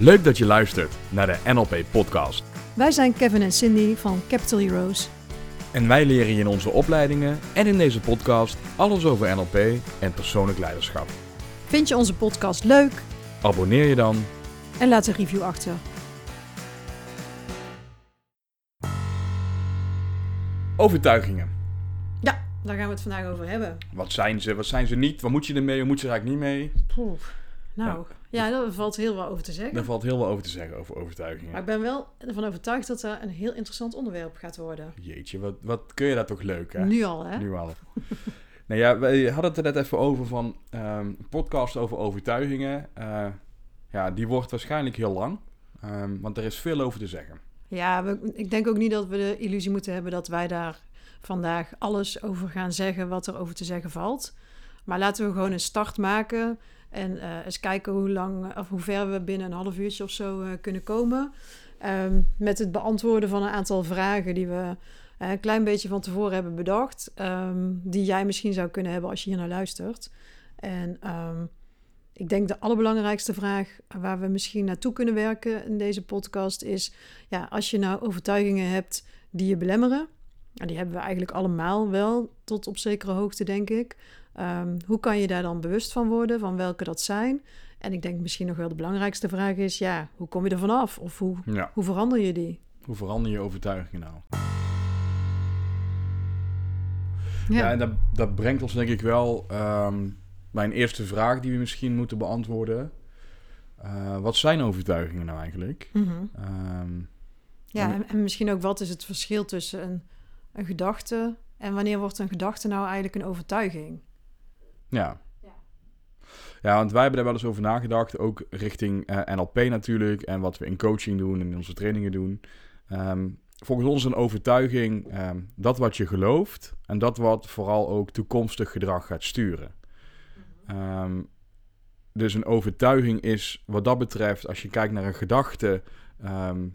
Leuk dat je luistert naar de NLP Podcast. Wij zijn Kevin en Cindy van Capital Heroes. En wij leren je in onze opleidingen en in deze podcast alles over NLP en persoonlijk leiderschap. Vind je onze podcast leuk? Abonneer je dan. En laat een review achter. Overtuigingen. Ja, daar gaan we het vandaag over hebben. Wat zijn ze? Wat zijn ze niet? Wat moet je ermee? Wat moet je er eigenlijk niet mee? Poeh. Nou, ja. Daar valt heel wat over te zeggen. Daar valt heel veel over te zeggen over overtuigingen. Maar ik ben wel ervan overtuigd dat dat een heel interessant onderwerp gaat worden. Jeetje, wat, wat kun je dat toch leuk, hè? Nu al, hè? Nu al. nou ja, we hadden het er net even over van een podcast over overtuigingen. Eh, ja, die wordt waarschijnlijk heel lang, ehm, want er is veel over te zeggen. Ja, we, ik denk ook niet dat we de illusie moeten hebben dat wij daar vandaag alles over gaan zeggen wat er over te zeggen valt. Maar laten we gewoon een start maken en uh, eens kijken hoe lang of hoe ver we binnen een half uurtje of zo uh, kunnen komen. Um, met het beantwoorden van een aantal vragen die we uh, een klein beetje van tevoren hebben bedacht. Um, die jij misschien zou kunnen hebben als je hier naar luistert. En um, ik denk de allerbelangrijkste vraag waar we misschien naartoe kunnen werken in deze podcast is: ja, als je nou overtuigingen hebt die je belemmeren, die hebben we eigenlijk allemaal wel tot op zekere hoogte, denk ik. Um, hoe kan je daar dan bewust van worden, van welke dat zijn? En ik denk misschien nog wel de belangrijkste vraag is: ja, hoe kom je er vanaf? Of hoe, Ja. hoe verander je die? Hoe verander je overtuigingen nou? Ja, Ja, en dat, dat brengt ons denk ik wel ehm, bij een eerste vraag die we misschien moeten beantwoorden. Eh, wat zijn overtuigingen nou eigenlijk? Mhm. Ehm, ja en, en misschien ook wat is het verschil tussen een, een gedachte en wanneer wordt een gedachte nou eigenlijk een overtuiging? Ja. Ja. Ja, want wij hebben daar wel eens over nagedacht, ook richting eh, NLP natuurlijk en wat we in coaching doen en in onze trainingen doen. Ehm, volgens ons een overtuiging ehm, dat wat je gelooft en dat wat vooral ook toekomstig gedrag gaat sturen. Ehm, dus een overtuiging is wat dat betreft, als je kijkt naar een gedachte, ehm,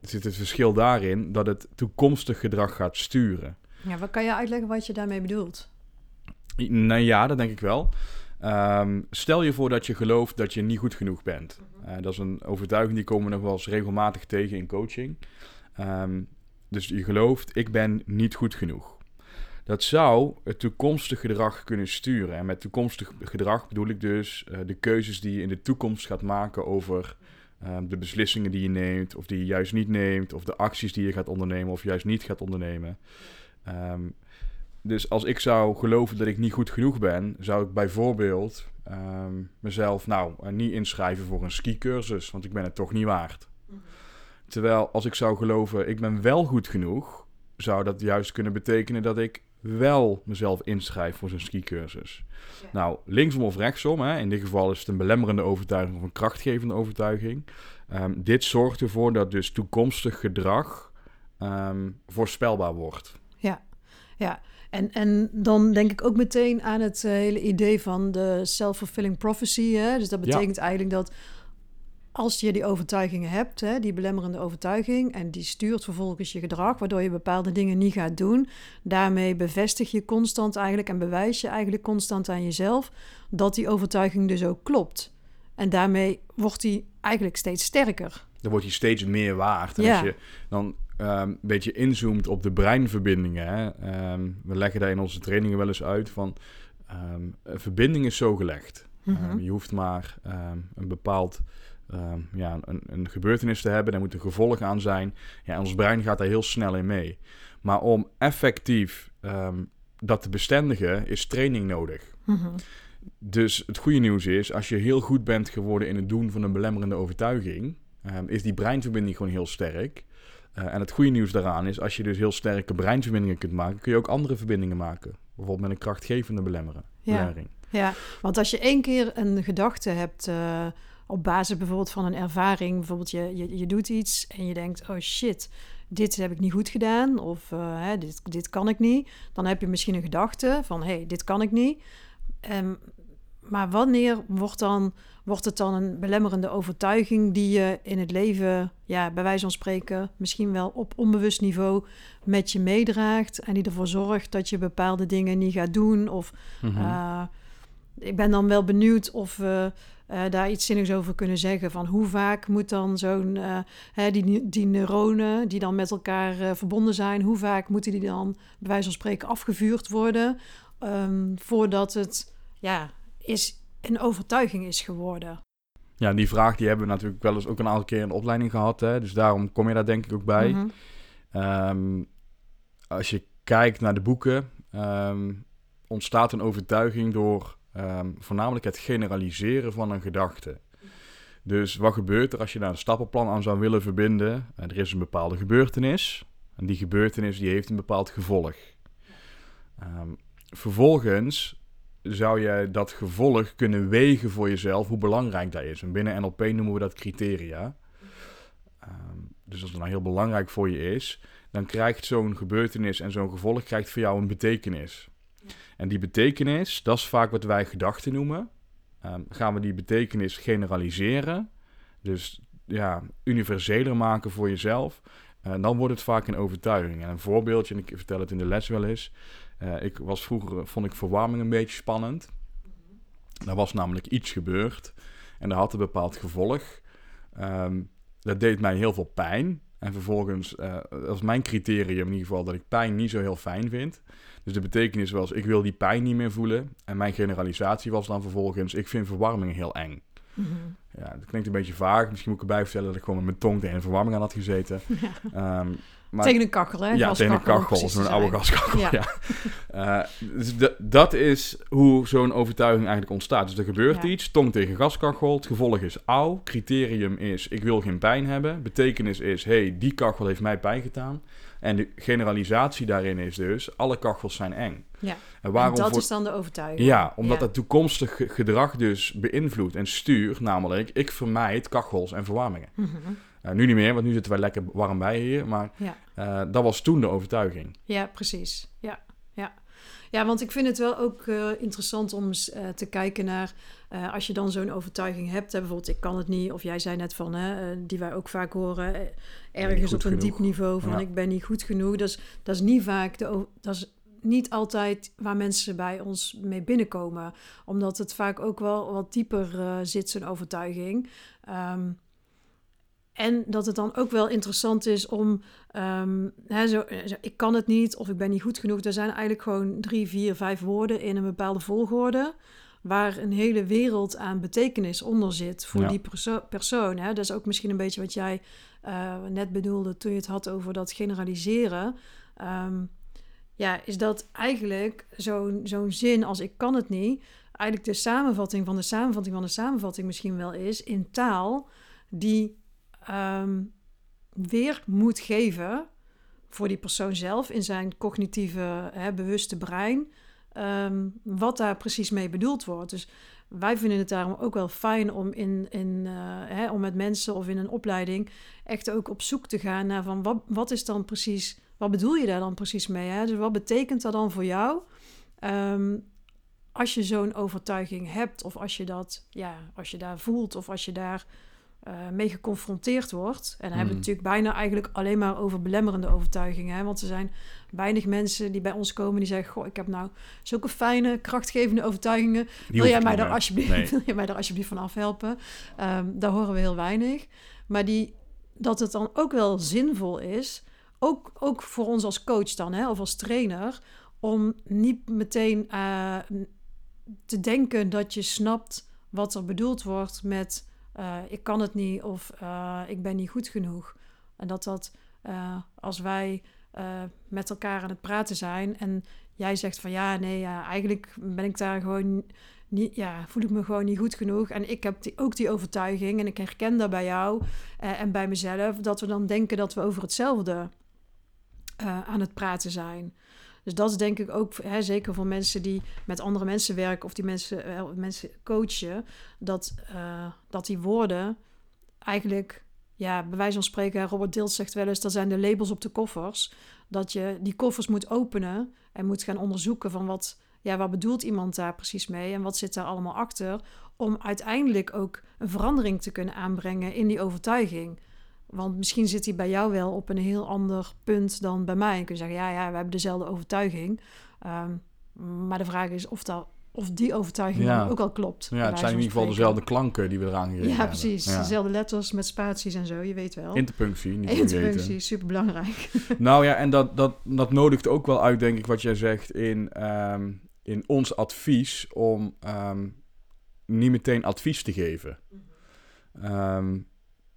zit het verschil daarin dat het toekomstig gedrag gaat sturen. Ja, wat kan je uitleggen wat je daarmee bedoelt? Nou ja, dat denk ik wel. Ehm, stel je voor dat je gelooft dat je niet goed genoeg bent. Eh, dat is een overtuiging die komen we nog wel eens regelmatig tegen in coaching. Ehm, dus je gelooft, ik ben niet goed genoeg. Dat zou het toekomstig gedrag kunnen sturen. En met toekomstig gedrag bedoel ik dus eh, de keuzes die je in de toekomst gaat maken over ehm, de beslissingen die je neemt, of die je juist niet neemt, of de acties die je gaat ondernemen of juist niet gaat ondernemen. Ehm, dus als ik zou geloven dat ik niet goed genoeg ben, zou ik bijvoorbeeld ehm, mezelf nou eh, niet inschrijven voor een skicursus, want ik ben het toch niet waard. Terwijl als ik zou geloven ik ben wel goed genoeg, zou dat juist kunnen betekenen dat ik wel mezelf inschrijf voor zo'n skicursus. Ja. Nou, linksom of rechtsom, hè, in dit geval is het een belemmerende overtuiging of een krachtgevende overtuiging. Ehm, dit zorgt ervoor dat dus toekomstig gedrag ehm, voorspelbaar wordt. Ja, en, en dan denk ik ook meteen aan het eh, hele idee van de self-fulfilling prophecy. Hè? Dus dat Ja. betekent eigenlijk dat als je die overtuigingen hebt, hè, die belemmerende overtuiging, en die stuurt vervolgens je gedrag, waardoor je bepaalde dingen niet gaat doen, daarmee bevestig je constant eigenlijk en bewijs je eigenlijk constant aan jezelf dat die overtuiging dus ook klopt. En daarmee wordt die eigenlijk steeds sterker. dan wordt hij steeds meer waard. En Ja. als je dan ehm, een beetje inzoomt op de breinverbindingen. Hè, ehm, we leggen daar in onze trainingen wel eens uit van... ehm, een verbinding is zo gelegd. Mhm. Je hoeft maar een bepaald... ja, een, een gebeurtenis te hebben, daar moet een gevolg aan zijn. Ja, en ons brein gaat daar heel snel in mee. Maar om effectief dat te bestendigen, is training nodig. Mhm. Dus het goede nieuws is, als je heel goed bent geworden in het doen van een belemmerende overtuiging, is die breinverbinding gewoon heel sterk. Eh, en het goede nieuws daaraan is, als je dus heel sterke breinverbindingen kunt maken, kun je ook andere verbindingen maken. Bijvoorbeeld met een krachtgevende belemmeren, Ja. belemmering. Ja, want als je één keer een gedachte hebt eh, op basis bijvoorbeeld van een ervaring, bijvoorbeeld je, je, je doet iets en je denkt, oh shit, dit heb ik niet goed gedaan of eh, hè, dit, dit kan ik niet, dan heb je misschien een gedachte van, hé, hey, dit kan ik niet. Ehm, maar wanneer wordt, dan, wordt het dan een belemmerende overtuiging die je in het leven, ja, bij wijze van spreken, misschien wel op onbewust niveau met je meedraagt en die ervoor zorgt dat je bepaalde dingen niet gaat doen of Mhm. eh, ik ben dan wel benieuwd of we uh, daar iets zinnigs over kunnen zeggen. Van hoe vaak moet dan zo'n, uh, hè, die, die neuronen die dan met elkaar verbonden zijn, hoe vaak moeten die dan bij wijze van spreken afgevuurd worden um, voordat het ja, is, een overtuiging is geworden? Ja, die vraag die hebben we natuurlijk wel eens ook een aantal keer in de opleiding gehad. Hè? Dus daarom kom je daar denk ik ook bij. Mm -hmm. um, als je kijkt naar de boeken, um, ontstaat een overtuiging door um, voornamelijk het generaliseren van een gedachte. Dus wat gebeurt er als je daar een stappenplan aan zou willen verbinden? Er is een bepaalde gebeurtenis. En die gebeurtenis die heeft een bepaald gevolg. Um, vervolgens zou je dat gevolg kunnen wegen voor jezelf, hoe belangrijk dat is. En binnen NLP noemen we dat criteria. Um, dus als het nou heel belangrijk voor je is, dan krijgt zo'n gebeurtenis en zo'n gevolg krijgt voor jou een betekenis. En die betekenis, dat is vaak wat wij gedachten noemen. Um, gaan we die betekenis generaliseren, dus ja, universeler maken voor jezelf, uh, dan wordt het vaak een overtuiging. En een voorbeeldje, en ik vertel het in de les wel eens. Uh, ik was vroeger, vond ik verwarming een beetje spannend. Er was namelijk iets gebeurd en dat had een bepaald gevolg. Um, dat deed mij heel veel pijn. En vervolgens, uh, dat is mijn criterium in ieder geval, dat ik pijn niet zo heel fijn vind. Dus de betekenis was, ik wil die pijn niet meer voelen. En mijn generalisatie was dan vervolgens, ik vind verwarming heel eng. Mm -hmm. Ja, dat klinkt een beetje vaag. Misschien moet ik erbij vertellen dat ik gewoon met mijn tong tegen een verwarming aan had gezeten. Ja. Um, maar, tegen een kachel, hè? Ja, tegen een kachel, zo'n oude gaskachel. Ja. ja. Uh, dus dat is hoe zo'n overtuiging eigenlijk ontstaat. Dus er gebeurt ja. iets, tong tegen gaskachel. Het gevolg is auw. Criterium is, ik wil geen pijn hebben. Betekenis is, hey, die kachel heeft mij pijn gedaan. En de generalisatie daarin is dus, alle kachels zijn eng. Ja, en, waarom en dat voor... is dan de overtuiging. Ja, omdat ja. dat toekomstig gedrag dus beïnvloedt en stuurt. Namelijk, ik vermijd kachels en verwarmingen. Mm -hmm. Nu niet meer, want nu zitten wij lekker warm bij hier. Maar ja. uh, dat was toen de overtuiging. Ja, precies. Ja, ja. Ja, want ik vind het wel ook uh, interessant om eens uh, te kijken naar als je dan zo'n overtuiging hebt. Hè, bijvoorbeeld, ik kan het niet, of jij zei net van, hè, die wij ook vaak horen, ergens op een genoeg. diep niveau van ja. ik ben niet goed genoeg. Dat is, dat is niet vaak, de, dat is niet altijd waar mensen bij ons mee binnenkomen. Omdat het vaak ook wel wat dieper zit, zo'n overtuiging. Um, en dat het dan ook wel interessant is om, um, hè, zo, zo, ik kan het niet of ik ben niet goed genoeg. Er zijn eigenlijk gewoon drie, vier, vijf woorden in een bepaalde volgorde. Waar een hele wereld aan betekenis onder zit voor ja. die perso persoon. Hè. Dat is ook misschien een beetje wat jij uh, net bedoelde toen je het had over dat generaliseren. Um, ja, is dat eigenlijk zo'n zo'n zin als ik kan het niet. Eigenlijk de samenvatting van de samenvatting van de samenvatting misschien wel is in taal die um, weer moet geven voor die persoon zelf in zijn cognitieve, hè, bewuste brein, um, wat daar precies mee bedoeld wordt. Dus wij vinden het daarom ook wel fijn om, in, in, uh, hè, om met mensen of in een opleiding echt ook op zoek te gaan naar van wat, wat is dan precies, wat bedoel je daar dan precies mee? Hè? Dus wat betekent dat dan voor jou? Um, als je zo'n overtuiging hebt, of als je dat, ja, als je daar voelt, of als je daar uh, mee geconfronteerd wordt. En dan hebben we natuurlijk bijna eigenlijk alleen maar over belemmerende overtuigingen. Hè? Want er zijn weinig mensen die bij ons komen die zeggen: Goh, ik heb nou zulke fijne, krachtgevende overtuigingen. wil jij, mij daar alsjeblieft, nee. wil jij mij daar alsjeblieft van afhelpen? Um, daar horen we heel weinig. Maar die, dat het dan ook wel zinvol is, ook, ook voor ons als coach dan, hè, of als trainer, om niet meteen uh, te denken dat je snapt wat er bedoeld wordt met uh, ik kan het niet of uh, ik ben niet goed genoeg. En dat dat uh, als wij met elkaar aan het praten zijn en jij zegt van ja, nee, eigenlijk ben ik daar gewoon niet, ja, voel ik me gewoon niet goed genoeg. En ik heb die, ook die overtuiging en ik herken dat bij jou en bij mezelf, dat we dan denken dat we over hetzelfde aan het praten zijn. Dus dat is denk ik ook, hè, zeker voor mensen die met andere mensen werken of die mensen, uh, mensen coachen, dat, uh, dat die woorden eigenlijk, ja, bij wijze van spreken, Robert Dilt zegt wel eens, dat zijn de labels op de koffers. Dat je die koffers moet openen en moet gaan onderzoeken van wat, ja, wat bedoelt iemand daar precies mee en wat zit daar allemaal achter, om uiteindelijk ook een verandering te kunnen aanbrengen in die overtuiging. Want misschien zit hij bij jou wel op een heel ander punt dan bij mij. En kun je zeggen, ja, ja, we hebben dezelfde overtuiging. Um, maar de vraag is of dat of die overtuiging Ja. ook al klopt. Ja, het zijn in ieder geval dezelfde klanken die we eraan gegeven Ja, hebben. precies. Ja. Dezelfde letters met spaties en zo, je weet wel. Interpunctie, niet. Interpunctie, super belangrijk. Nou ja, en dat, dat, dat nodigt ook wel uit, denk ik, wat jij zegt in, ehm, in ons advies om ehm, niet meteen advies te geven. Ehm,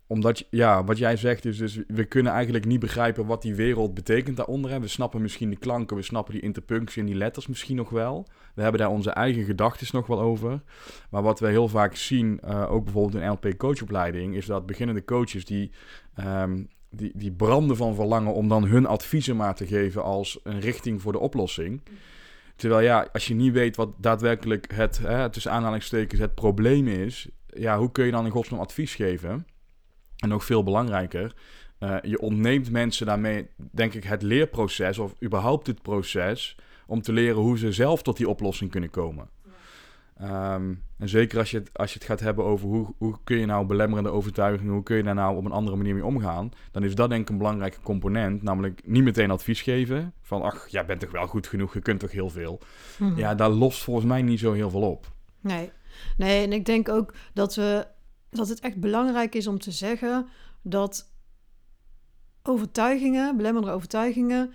omdat, ja, wat jij zegt is dus, we kunnen eigenlijk niet begrijpen wat die wereld betekent daaronder. We snappen misschien de klanken, we snappen die interpunctie en die letters misschien nog wel. We hebben daar onze eigen gedachten nog wel over. Maar wat we heel vaak zien, eh, ook bijvoorbeeld in NLP coachopleiding, is dat beginnende coaches die, ehm, die, die branden van verlangen om dan hun adviezen maar te geven als een richting voor de oplossing. Terwijl ja, als je niet weet wat daadwerkelijk het, hè, tussen aanhalingstekens, het probleem is, ja, hoe kun je dan in godsnaam advies geven? En nog veel belangrijker, eh, je ontneemt mensen daarmee, denk ik, het leerproces of überhaupt het proces om te leren hoe ze zelf tot die oplossing kunnen komen. Ehm, en zeker als je, het, als je het gaat hebben over hoe, hoe kun je nou belemmerende overtuigingen, hoe kun je daar nou op een andere manier mee omgaan, dan is dat denk ik een belangrijke component. Namelijk niet meteen advies geven van, ach, jij bent toch wel goed genoeg, je kunt toch heel veel. Mhm. Ja, daar lost volgens mij niet zo heel veel op. Nee. nee, en ik denk ook dat, we, dat het echt belangrijk is om te zeggen dat overtuigingen, belemmerende overtuigingen,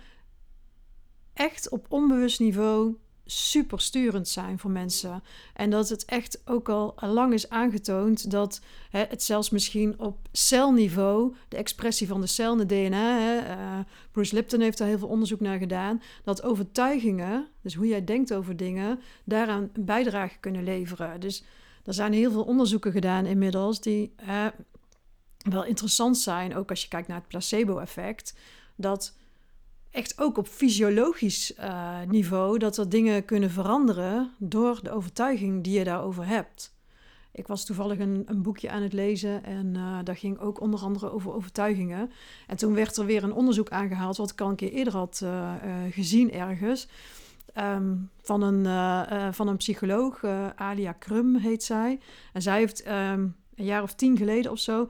echt op onbewust niveau super sturend zijn voor mensen. En dat het echt ook al lang is aangetoond dat hè, het zelfs misschien op celniveau, de expressie van de cel de DNA, hè, eh, Bruce Lipton heeft daar heel veel onderzoek naar gedaan, dat overtuigingen, dus hoe jij denkt over dingen, daaraan bijdrage kunnen leveren. Dus er zijn heel veel onderzoeken gedaan inmiddels die wel interessant zijn, ook als je kijkt naar het placebo-effect, dat echt ook op fysiologisch eh, niveau dat er dingen kunnen veranderen door de overtuiging die je daarover hebt. Ik was toevallig een, een boekje aan het lezen en eh daar ging ook onder andere over overtuigingen. En toen werd er weer een onderzoek aangehaald, wat ik al een keer eerder had eh, gezien ergens. Ehm, van, een, eh, eh, van een psycholoog, eh, Alia Krum heet zij. En zij heeft ehm, een jaar of tien geleden of zo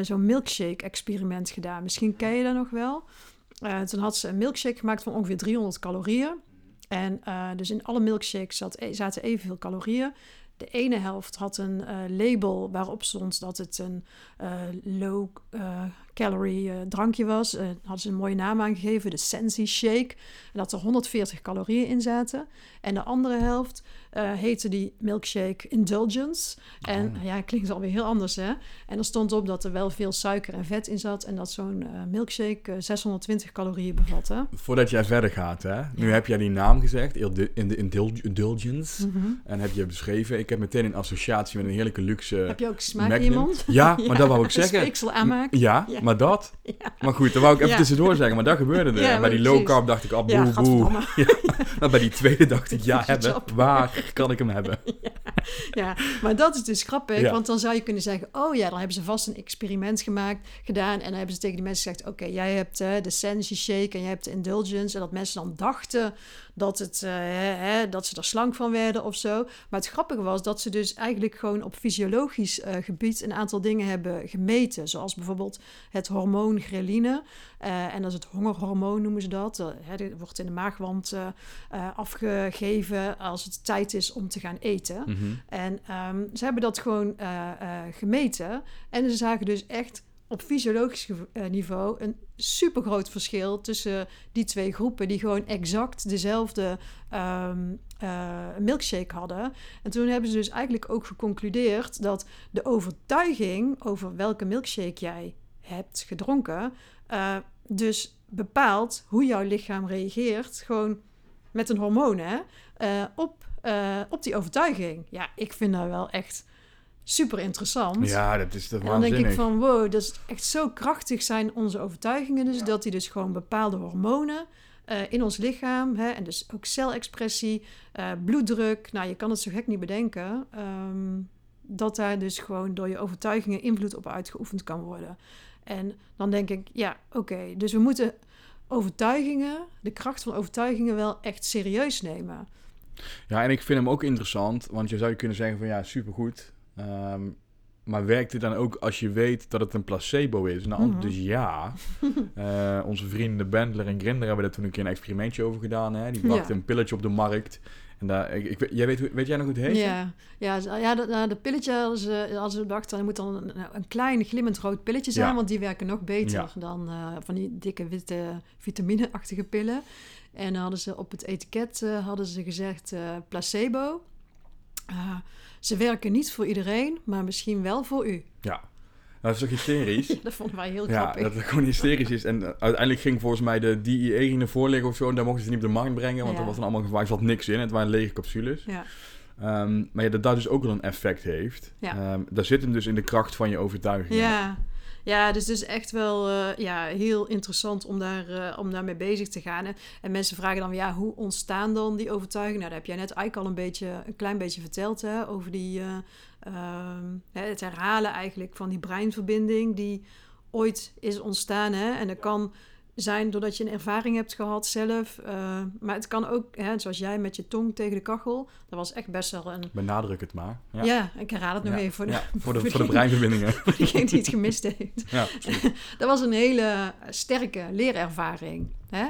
zo'n milkshake-experiment gedaan. Misschien ken je dat nog wel. Toen had ze een milkshake gemaakt van ongeveer 300 calorieën. En dus in alle milkshakes zat, e- zaten evenveel calorieën. De ene helft had een eh, label waarop stond dat het een eh, low eh, calorie drankje was. Eh hadden ze een mooie naam aangegeven, de Sensi Shake. En dat er 140 calorieën in zaten. En de andere helft eh, heette die milkshake Indulgence. En Oh. ja, klinkt alweer heel anders hè. En er stond op dat er wel veel suiker en vet in zat. En dat zo'n eh, milkshake eh, 620 calorieën bevatte. Voordat jij verder gaat, hè. Nu heb jij die naam gezegd, in de indul- indulgence. Mhm. En heb je beschreven. Ik heb meteen een associatie met een heerlijke luxe... Heb je ook smaak in je mond? Ja, maar dat wou ik zeggen. aanmaken. Ja, Ja. maar dat. Maar goed, dat wou ik even tussendoor zeggen. Maar dat gebeurde er. Bij die precies. low carb dacht ik, ah, boe, Ja, boe. bij die tweede dacht ik, ja, hebben. Waar kan ik hem hebben? Ja, maar dat is dus grappig, Ja. want dan zou je kunnen zeggen: Oh ja, dan hebben ze vast een experiment gemaakt, gedaan. En dan hebben ze tegen die mensen gezegd: Oké, jij hebt eh, de Sensi Shake en jij hebt de Indulgence. En dat mensen dan dachten dat, het, eh, hè, hè, dat ze er slank van werden of zo. Maar het grappige was dat ze dus eigenlijk gewoon op fysiologisch eh, gebied een aantal dingen hebben gemeten. Zoals bijvoorbeeld het hormoon ghreline. Eh, en dat is het hongerhormoon, noemen ze dat. Dit wordt in de maagwand eh, afgegeven als het tijd is om te gaan eten. Mhm. En ehm, ze hebben dat gewoon gemeten. En ze zagen dus echt op fysiologisch niveau een super groot verschil tussen die twee groepen die gewoon exact dezelfde ehm, eh, milkshake hadden. En toen hebben ze dus eigenlijk ook geconcludeerd dat de overtuiging over welke milkshake jij hebt gedronken, eh, dus bepaalt hoe jouw lichaam reageert, gewoon met een hormoon, hè, eh, op, eh, op die overtuiging. Ja, ik vind dat wel echt super interessant. Ja, dat is toch En dan denk ik waanzinnig. van, wow, dat is echt zo krachtig zijn onze overtuigingen. Dus dat die dus gewoon bepaalde hormonen in ons lichaam, hè, en dus ook celexpressie, bloeddruk, nou je kan het zo gek niet bedenken, ehm, dat daar dus gewoon door je overtuigingen invloed op uitgeoefend kan worden. En dan denk ik, ja, oké, dus we moeten overtuigingen, de kracht van overtuigingen wel echt serieus nemen. Ja, en ik vind hem ook interessant, want je zou je kunnen zeggen van ja, supergoed. Ehm, maar werkt het dan ook als je weet dat het een placebo is? Nou, Mhm. dus ja. Eh, onze vrienden Bendler en Grinder hebben daar toen een keer een experimentje over gedaan. Hè? Die brachten Ja. een pilletje op de markt. En daar, ik, ik, jij weet, weet jij nog hoe het heet? Ja, ja, ja de, nou, de pilletje ze, hadden ze bedacht, dan moet dan een, een klein glimmend rood pilletje zijn, Ja. want die werken nog beter Ja. dan eh, van die dikke witte vitamine-achtige pillen. En dan hadden ze op het etiket eh, hadden ze gezegd eh, placebo. Ze werken niet voor iedereen, maar misschien wel voor u. Ja. Dat is toch hysterisch? Ja, dat vonden wij heel Ja, grappig. dat het gewoon hysterisch is. En eh, uiteindelijk ging volgens mij de DEA ging ervoor liggen of zo. En daar mochten ze niet op de markt brengen, want Ja. er was dan allemaal gevaar. Er zat niks in. Het waren lege capsules. Ja. Ehm, maar ja, dat dat dus ook wel een effect heeft. Ja. Ehm, daar zit hem dus in de kracht van je overtuiging. Ja. ja, dus het is echt wel eh, ja, heel interessant om, daar, eh, om daarmee bezig te gaan. En, en mensen vragen dan, ja, hoe ontstaan dan die overtuigingen? Nou, dat heb jij net eigenlijk al een, beetje, een klein beetje verteld, hè, over die, ehm, het herhalen eigenlijk van die breinverbinding die ooit is ontstaan. Hè? En dat kan zijn doordat je een ervaring hebt gehad zelf. eh, maar het kan ook, hè, zoals jij met je tong tegen de kachel. Dat was echt best wel een... Benadruk het maar. Ja, ik herhaal het nog Ja. even voor de, Ja, voor de, voor voor de breinverbindingen. voor degene die het gemist heeft. Ja, Dat was een hele sterke leerervaring. Hè?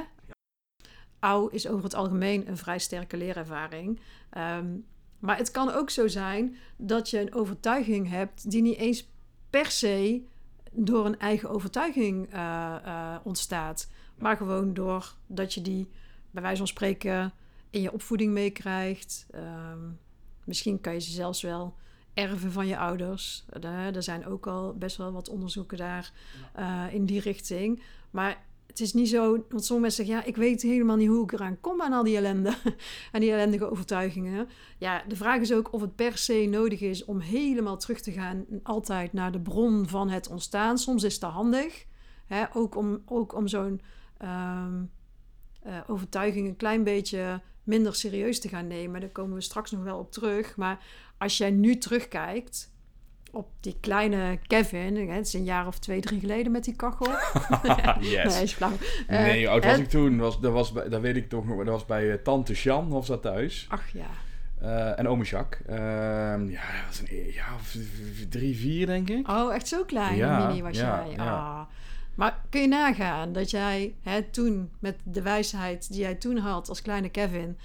Au is over het algemeen een vrij sterke leerervaring. Ehm, maar het kan ook zo zijn dat je een overtuiging hebt die niet eens per se door een eigen overtuiging eh, eh, ontstaat. Maar gewoon doordat je die, bij wijze van spreken, in je opvoeding meekrijgt. Ehm, misschien kan je ze zelfs wel erven van je ouders. Er, er zijn ook al best wel wat onderzoeken daar eh, in die richting. Maar het is niet zo, want sommige mensen zeggen, ja, ik weet helemaal niet hoe ik eraan kom aan al die ellende. aan die ellendige overtuigingen. Ja, de vraag is ook of het per se nodig is om helemaal terug te gaan, altijd naar de bron van het ontstaan. Soms is dat handig, hè, ook om, ook om zo'n ehm, eh, overtuiging een klein beetje minder serieus te gaan nemen. Daar komen we straks nog wel op terug. Maar als jij nu terugkijkt op die kleine Kevin, het is een jaar of twee, drie geleden met die kachel. yes. Nee, is flauw. Eh, Nee, oud was ik toen? Was, dat, was bij, dat weet ik toch nog. Dat was bij eh, tante Sjan, was dat thuis. Ach ja. Eh, en ome Jacques. Ehm, ja, dat was een jaar of drie, vier, denk ik. Oh, echt zo klein, Ja, mini was ja, jij. ja. Ah. Maar kun je nagaan dat jij hè, toen, met de wijsheid die jij toen had als kleine Kevin,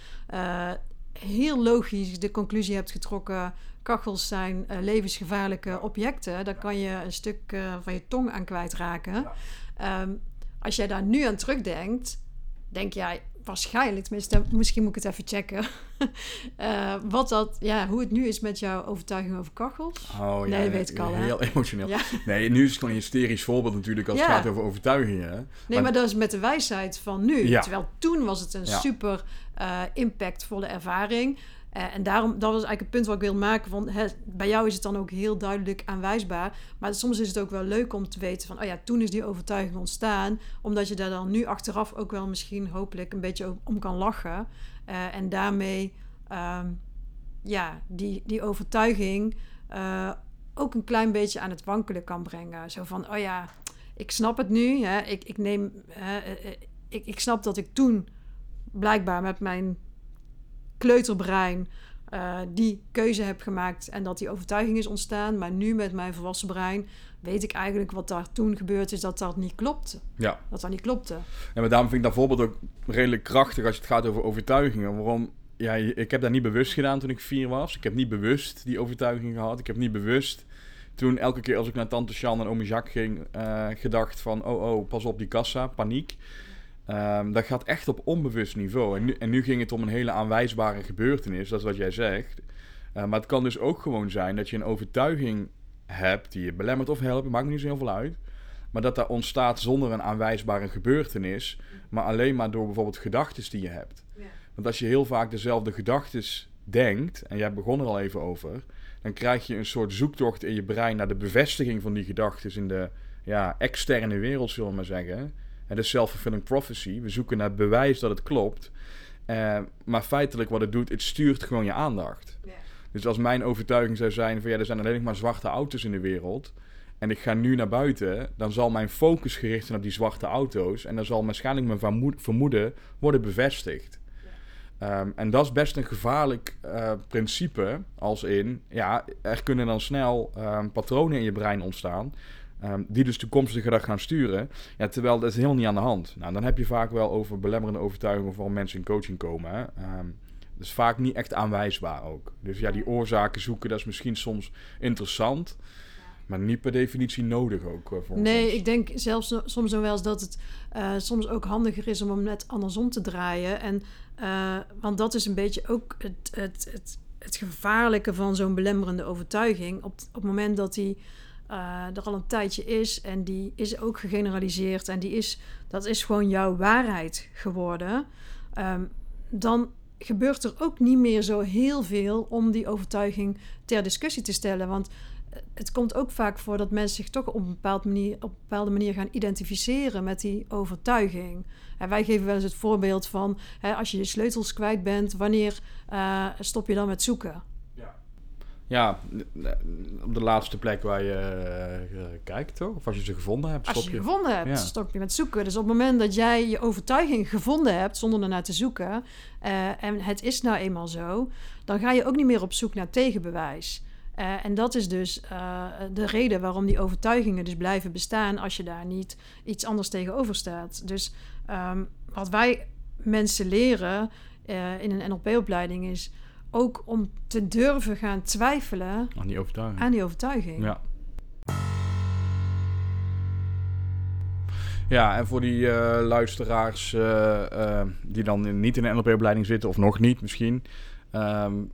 heel logisch de conclusie hebt getrokken: kachels zijn eh, levensgevaarlijke objecten. Daar kan je een stuk eh, van je tong aan kwijtraken. Ja. Ehm, als jij daar nu aan terugdenkt, denk jij waarschijnlijk, tenminste, misschien moet ik het even checken. eh, wat dat, ja, hoe het nu is met jouw overtuiging over kachels. Oh, Nee, dat weet ik al, hè? Heel emotioneel. Ja. Nee, nu is het gewoon een hysterisch voorbeeld natuurlijk als Ja. het gaat over overtuigingen. hè. Nee, Maar- maar, dat is met de wijsheid van nu. Ja. Terwijl toen was het een Ja. super eh, impactvolle ervaring. Eh, en daarom, dat was eigenlijk het punt wat ik wil maken. Van, bij jou is het dan ook heel duidelijk aanwijsbaar. Maar soms is het ook wel leuk om te weten van... oh ja, toen is die overtuiging ontstaan. Omdat je daar dan nu achteraf ook wel misschien hopelijk een beetje om- kan lachen. Eh, en daarmee, ehm, ja, die, die overtuiging... eh, ook een klein beetje aan het wankelen kan brengen. Zo van, oh ja, ik snap het nu. Hè? Ik, ik, neem, ik, ik snap dat ik toen blijkbaar met mijn kleuterbrein eh, die keuze heb gemaakt en dat die overtuiging is ontstaan. Maar nu met mijn volwassen brein weet ik eigenlijk wat daar toen gebeurd is, dat dat niet klopte. Ja. Dat dat niet klopte. Ja, maar daarom vind ik dat voorbeeld ook redelijk krachtig als het gaat over overtuigingen. Waarom? Ja, ik heb dat niet bewust gedaan toen ik vier was. Ik heb niet bewust die overtuiging gehad. Ik heb niet bewust toen elke keer als ik naar tante Sjan en ome Jacques ging, eh, gedacht van... Oh, oh, pas op die kassa, paniek. Ehm, dat gaat echt op onbewust niveau. En nu, en nu ging het om een hele aanwijsbare gebeurtenis, dat is wat jij zegt. Eh, maar het kan dus ook gewoon zijn dat je een overtuiging hebt die je belemmert of helpt, maakt me niet zo heel veel uit. Maar dat dat ontstaat zonder een aanwijsbare gebeurtenis, maar alleen maar door bijvoorbeeld gedachten die je hebt. Want als je heel vaak dezelfde gedachten denkt, en jij begon er al even over, dan krijg je een soort zoektocht in je brein naar de bevestiging van die gedachten in de ja, externe wereld, zullen we maar zeggen. En de self-fulfilling prophecy. We zoeken naar bewijs dat het klopt. Eh, maar feitelijk wat het doet, het stuurt gewoon je aandacht. Dus als mijn overtuiging zou zijn van ja, er zijn alleen maar zwarte auto's in de wereld. En ik ga nu naar buiten, dan zal mijn focus gericht zijn op die zwarte auto's. En dan zal waarschijnlijk mijn vermoed- vermoeden worden bevestigd. Ehm, en dat is best een gevaarlijk eh, principe. Als in, ja, er kunnen dan snel ehm, patronen in je brein ontstaan. Ehm, die dus toekomstige gedrag gaan sturen. Ja, terwijl dat is helemaal niet aan de hand. Nou, dan heb je vaak wel over belemmerende overtuigingen waarom mensen in coaching komen. Hè? Ehm, Dat is vaak niet echt aanwijsbaar ook. Dus ja, die oorzaken zoeken, dat is misschien soms interessant. Maar niet per definitie nodig ook. Uh, voor nee, ons. ik denk zelfs soms nog wel eens dat het uh, soms ook handiger is om hem net andersom te draaien. En, uh, want dat is een beetje ook het, het, het, het gevaarlijke van zo'n belemmerende overtuiging. Op, op het moment dat die er al een tijdje is en die is ook gegeneraliseerd en die is, dat is gewoon jouw waarheid geworden. Um, dan gebeurt er ook niet meer zo heel veel om die overtuiging ter discussie te stellen. Want het komt ook vaak voor dat mensen zich toch op een, bepaald manier, op bepaalde manier gaan identificeren met die overtuiging. En wij geven wel eens het voorbeeld van hè, als je je sleutels kwijt bent, wanneer uh, stop je dan met zoeken? Ja. op de laatste plek waar je uh, kijkt, toch? Of als je ze gevonden hebt, stop als je. Als je gevonden hebt, ja. stop je met zoeken. Dus op het moment dat jij je overtuiging gevonden hebt, zonder ernaar te zoeken, uh, en het is nou eenmaal zo, dan ga je ook niet meer op zoek naar tegenbewijs. Uh, en dat is dus de reden waarom die overtuigingen dus blijven bestaan als je daar niet iets anders tegenover staat. Dus um, wat wij mensen leren in een NLP-opleiding is ook om te durven gaan twijfelen aan die overtuiging. Aan die overtuiging. Ja. Ja, en voor die uh, luisteraars uh, uh, die dan niet in de NLP-opleiding zitten, of nog niet misschien, um,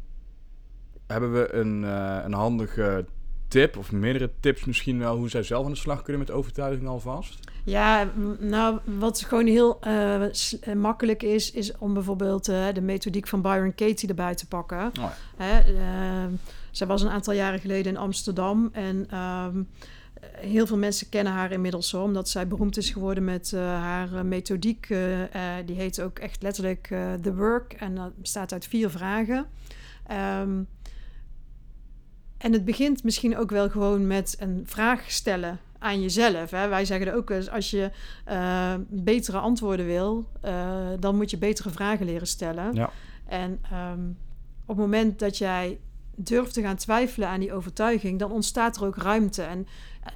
hebben we een, een handige tip, of meerdere tips misschien wel, hoe zij zelf aan de slag kunnen met overtuiging alvast? Ja, nou, wat gewoon heel makkelijk is, is om bijvoorbeeld de methodiek van Byron Katie erbij te pakken. Oh ja. Hè, zij was een aantal jaren geleden in Amsterdam en um, heel veel mensen kennen haar inmiddels zo, omdat zij beroemd is geworden met haar methodiek. Die heet ook echt letterlijk The Work en dat bestaat uit vier vragen. Um, en het begint misschien ook wel gewoon met een vraag stellen aan jezelf. Hè? Wij zeggen er ook eens, als je betere antwoorden wil, dan moet je betere vragen leren stellen. Ja. En um, op het moment dat jij durft te gaan twijfelen aan die overtuiging, dan ontstaat er ook ruimte en,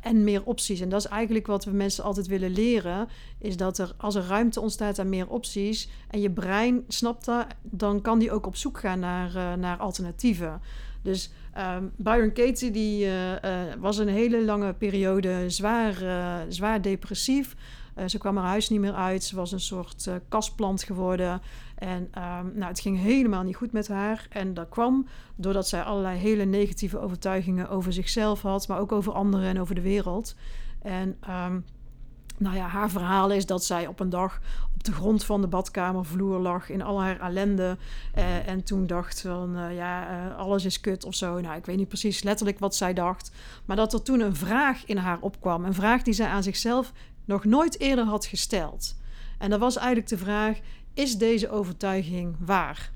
en meer opties. En dat is eigenlijk wat we mensen altijd willen leren, is dat er als er ruimte ontstaat aan meer opties en je brein snapt dat, dan kan die ook op zoek gaan naar, uh, naar alternatieven. Dus um, Byron Katie die, uh, uh, was een hele lange periode zwaar, zwaar depressief. ze kwam haar huis niet meer uit. Ze was een soort kastplant geworden. En um, nou, het ging helemaal niet goed met haar. En dat kwam doordat zij allerlei hele negatieve overtuigingen over zichzelf had, maar ook over anderen en over de wereld. En um, nou ja, haar verhaal is dat zij op een dag de grond van de badkamervloer lag in al haar ellende. Uh, en toen dacht van, uh, ja, uh, alles is kut of zo. Nou, ik weet niet precies letterlijk wat zij dacht. Maar dat er toen een vraag in haar opkwam. Een vraag die zij aan zichzelf nog nooit eerder had gesteld. En dat was eigenlijk de vraag: is deze overtuiging waar?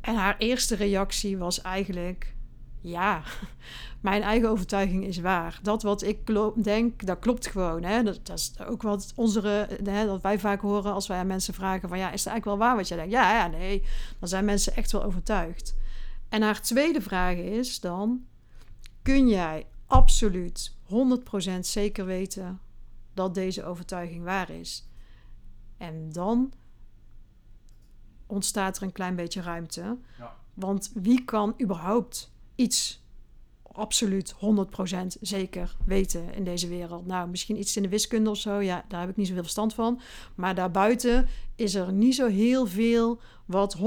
En haar eerste reactie was eigenlijk: ja, mijn eigen overtuiging is waar. Dat wat ik denk, dat klopt gewoon. Hè? Dat, dat, is ook wat onze, hè, dat wij vaak horen als wij aan mensen vragen: van ja, is het eigenlijk wel waar wat jij denkt? Ja, ja, nee. Dan zijn mensen echt wel overtuigd. En haar tweede vraag is dan: kun jij absoluut 100% zeker weten dat deze overtuiging waar is? En dan ontstaat er een klein beetje ruimte. Ja. Want wie kan überhaupt iets absoluut 100% zeker weten in deze wereld? Nou, misschien iets in de wiskunde of zo. Ja, daar heb ik niet zoveel verstand van. Maar daarbuiten is er niet zo heel veel wat 100%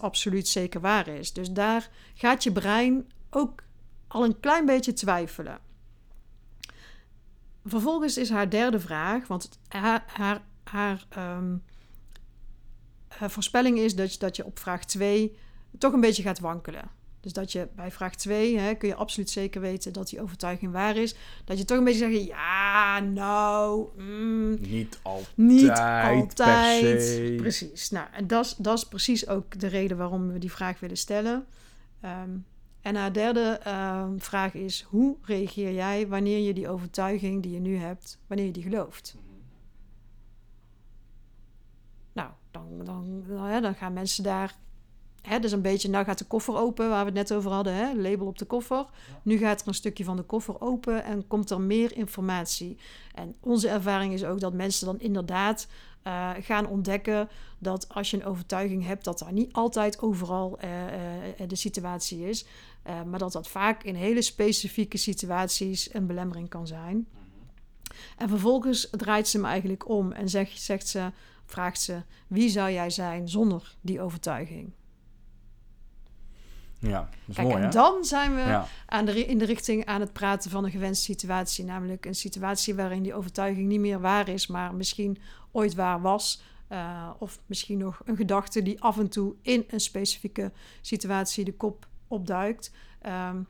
absoluut zeker waar is. Dus daar gaat je brein ook al een klein beetje twijfelen. Vervolgens is haar derde vraag, want haar, haar haar voorspelling is dat dat je op vraag 2 toch een beetje gaat wankelen. Dus dat je bij vraag 2 hè, kun je absoluut zeker weten dat die overtuiging waar is. Dat je toch een beetje zegt, ja, nou... Mm, niet altijd. Niet altijd. Precies. Nou, en dat is, dat is precies ook de reden waarom we die vraag willen stellen. Um, en haar derde uh, vraag is, hoe reageer jij wanneer je die overtuiging die je nu hebt, wanneer je die gelooft? Nou, dan, dan, dan, ja, dan gaan mensen daar hè, dus een beetje, nou gaat de koffer open, waar we het net over hadden, hè, label op de koffer. Nu gaat er een stukje van de koffer open en komt er meer informatie. En onze ervaring is ook dat mensen dan inderdaad uh, gaan ontdekken dat als je een overtuiging hebt, dat daar niet altijd overal uh, uh, de situatie is. maar dat dat vaak in hele specifieke situaties een belemmering kan zijn. En vervolgens draait ze me eigenlijk om en zegt, zegt ze, vraagt ze: wie zou jij zijn zonder die overtuiging? Ja, dat is Kijk, mooi, en hè? dan zijn we aan de, in de richting aan het praten van een gewenste situatie. Namelijk een situatie waarin die overtuiging niet meer waar is, maar misschien ooit waar was. Uh, of misschien nog een gedachte die af en toe in een specifieke situatie de kop opduikt. Um,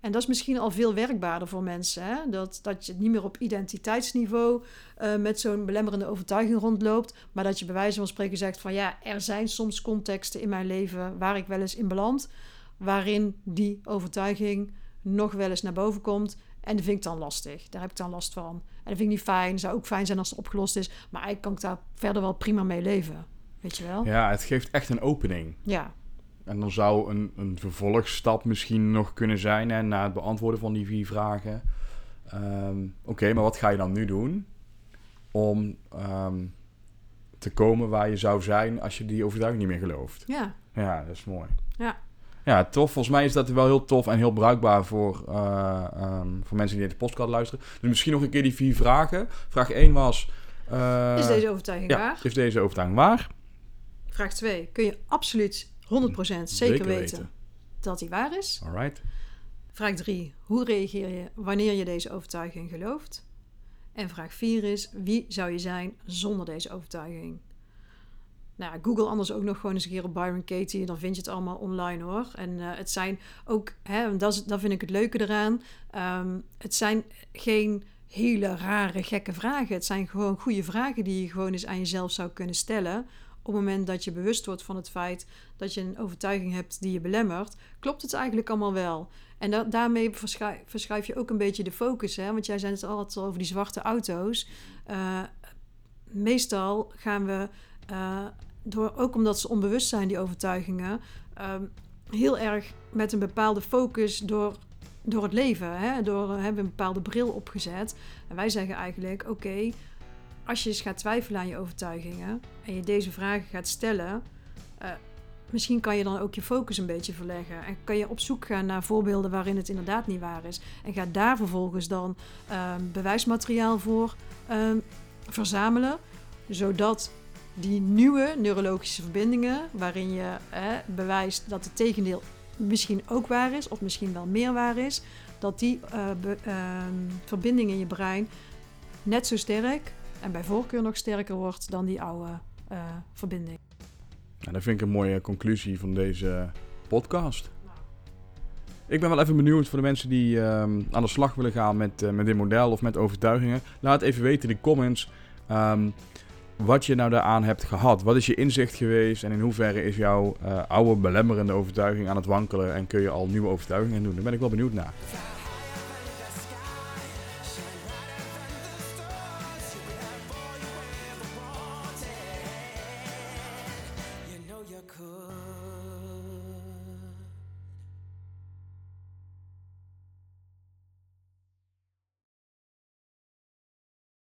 en dat is misschien al veel werkbaarder voor mensen. Hè? Dat, dat je niet meer op identiteitsniveau uh, met zo'n belemmerende overtuiging rondloopt. Maar dat je bij wijze van spreken zegt van ja, er zijn soms contexten in mijn leven waar ik wel eens in beland. Waarin die overtuiging nog wel eens naar boven komt. En dat vind ik dan lastig. Daar heb ik dan last van. En dat vind ik niet fijn. Zou ook fijn zijn als het opgelost is. Maar eigenlijk kan ik daar verder wel prima mee leven. Weet je wel? Ja, het geeft echt een opening. Ja. En dan zou een, een vervolgstap misschien nog kunnen zijn hè, na het beantwoorden van die vier vragen. Um, Oké, maar wat ga je dan nu doen om um, te komen waar je zou zijn als je die overtuiging niet meer gelooft? Ja. Ja, dat is mooi. Ja. Ja, tof. Volgens mij is dat wel heel tof en heel bruikbaar voor, uh, um, voor mensen die naar de podcast luisteren. Dus misschien nog een keer die vier vragen. Vraag 1 was... Uh, is deze overtuiging ja, waar? Is deze overtuiging waar? Vraag 2. Kun je absoluut 100% zeker, zeker weten, weten, dat die waar is. Alright. Vraag 3. Hoe reageer je wanneer je deze overtuiging gelooft? En vraag 4 is: wie zou je zijn zonder deze overtuiging? Nou, Google anders ook nog gewoon eens een keer op Byron Katie. Dan vind je het allemaal online hoor. En uh, het zijn ook, hè, dat, vind ik het leuke eraan. Um, het zijn geen hele rare, gekke vragen. Het zijn gewoon goede vragen die je gewoon eens aan jezelf zou kunnen stellen op het moment dat je bewust wordt van het feit dat je een overtuiging hebt die je belemmert, klopt het eigenlijk allemaal wel. En da daarmee verschuif, je ook een beetje de focus. Hè? Want jij zei het altijd over die zwarte auto's. Uh, meestal gaan we, uh, door, ook omdat ze onbewust zijn, die overtuigingen, uh, heel erg met een bepaalde focus door, door het leven. Hè? Door hebben we een bepaalde bril opgezet. En wij zeggen eigenlijk: oké. Als je eens gaat twijfelen aan je overtuigingen en je deze vragen gaat stellen, uh, misschien kan je dan ook je focus een beetje verleggen. En kan je op zoek gaan naar voorbeelden waarin het inderdaad niet waar is. En ga daar vervolgens dan uh, bewijsmateriaal voor uh, verzamelen, zodat die nieuwe neurologische verbindingen, waarin je bewijst dat het tegendeel misschien ook waar is, of misschien wel meer waar is, dat die uh, be, verbindingen in je brein net zo sterk en bij voorkeur nog sterker wordt dan die oude uh, verbinding. Nou, dat vind ik een mooie conclusie van deze podcast. Ik ben wel even benieuwd voor de mensen die um, aan de slag willen gaan met, uh, met dit model of met overtuigingen. Laat even weten in de comments um, wat je nou daaraan hebt gehad. Wat is je inzicht geweest en in hoeverre is jouw uh, oude belemmerende overtuiging aan het wankelen en kun je al nieuwe overtuigingen doen? Daar ben ik wel benieuwd naar.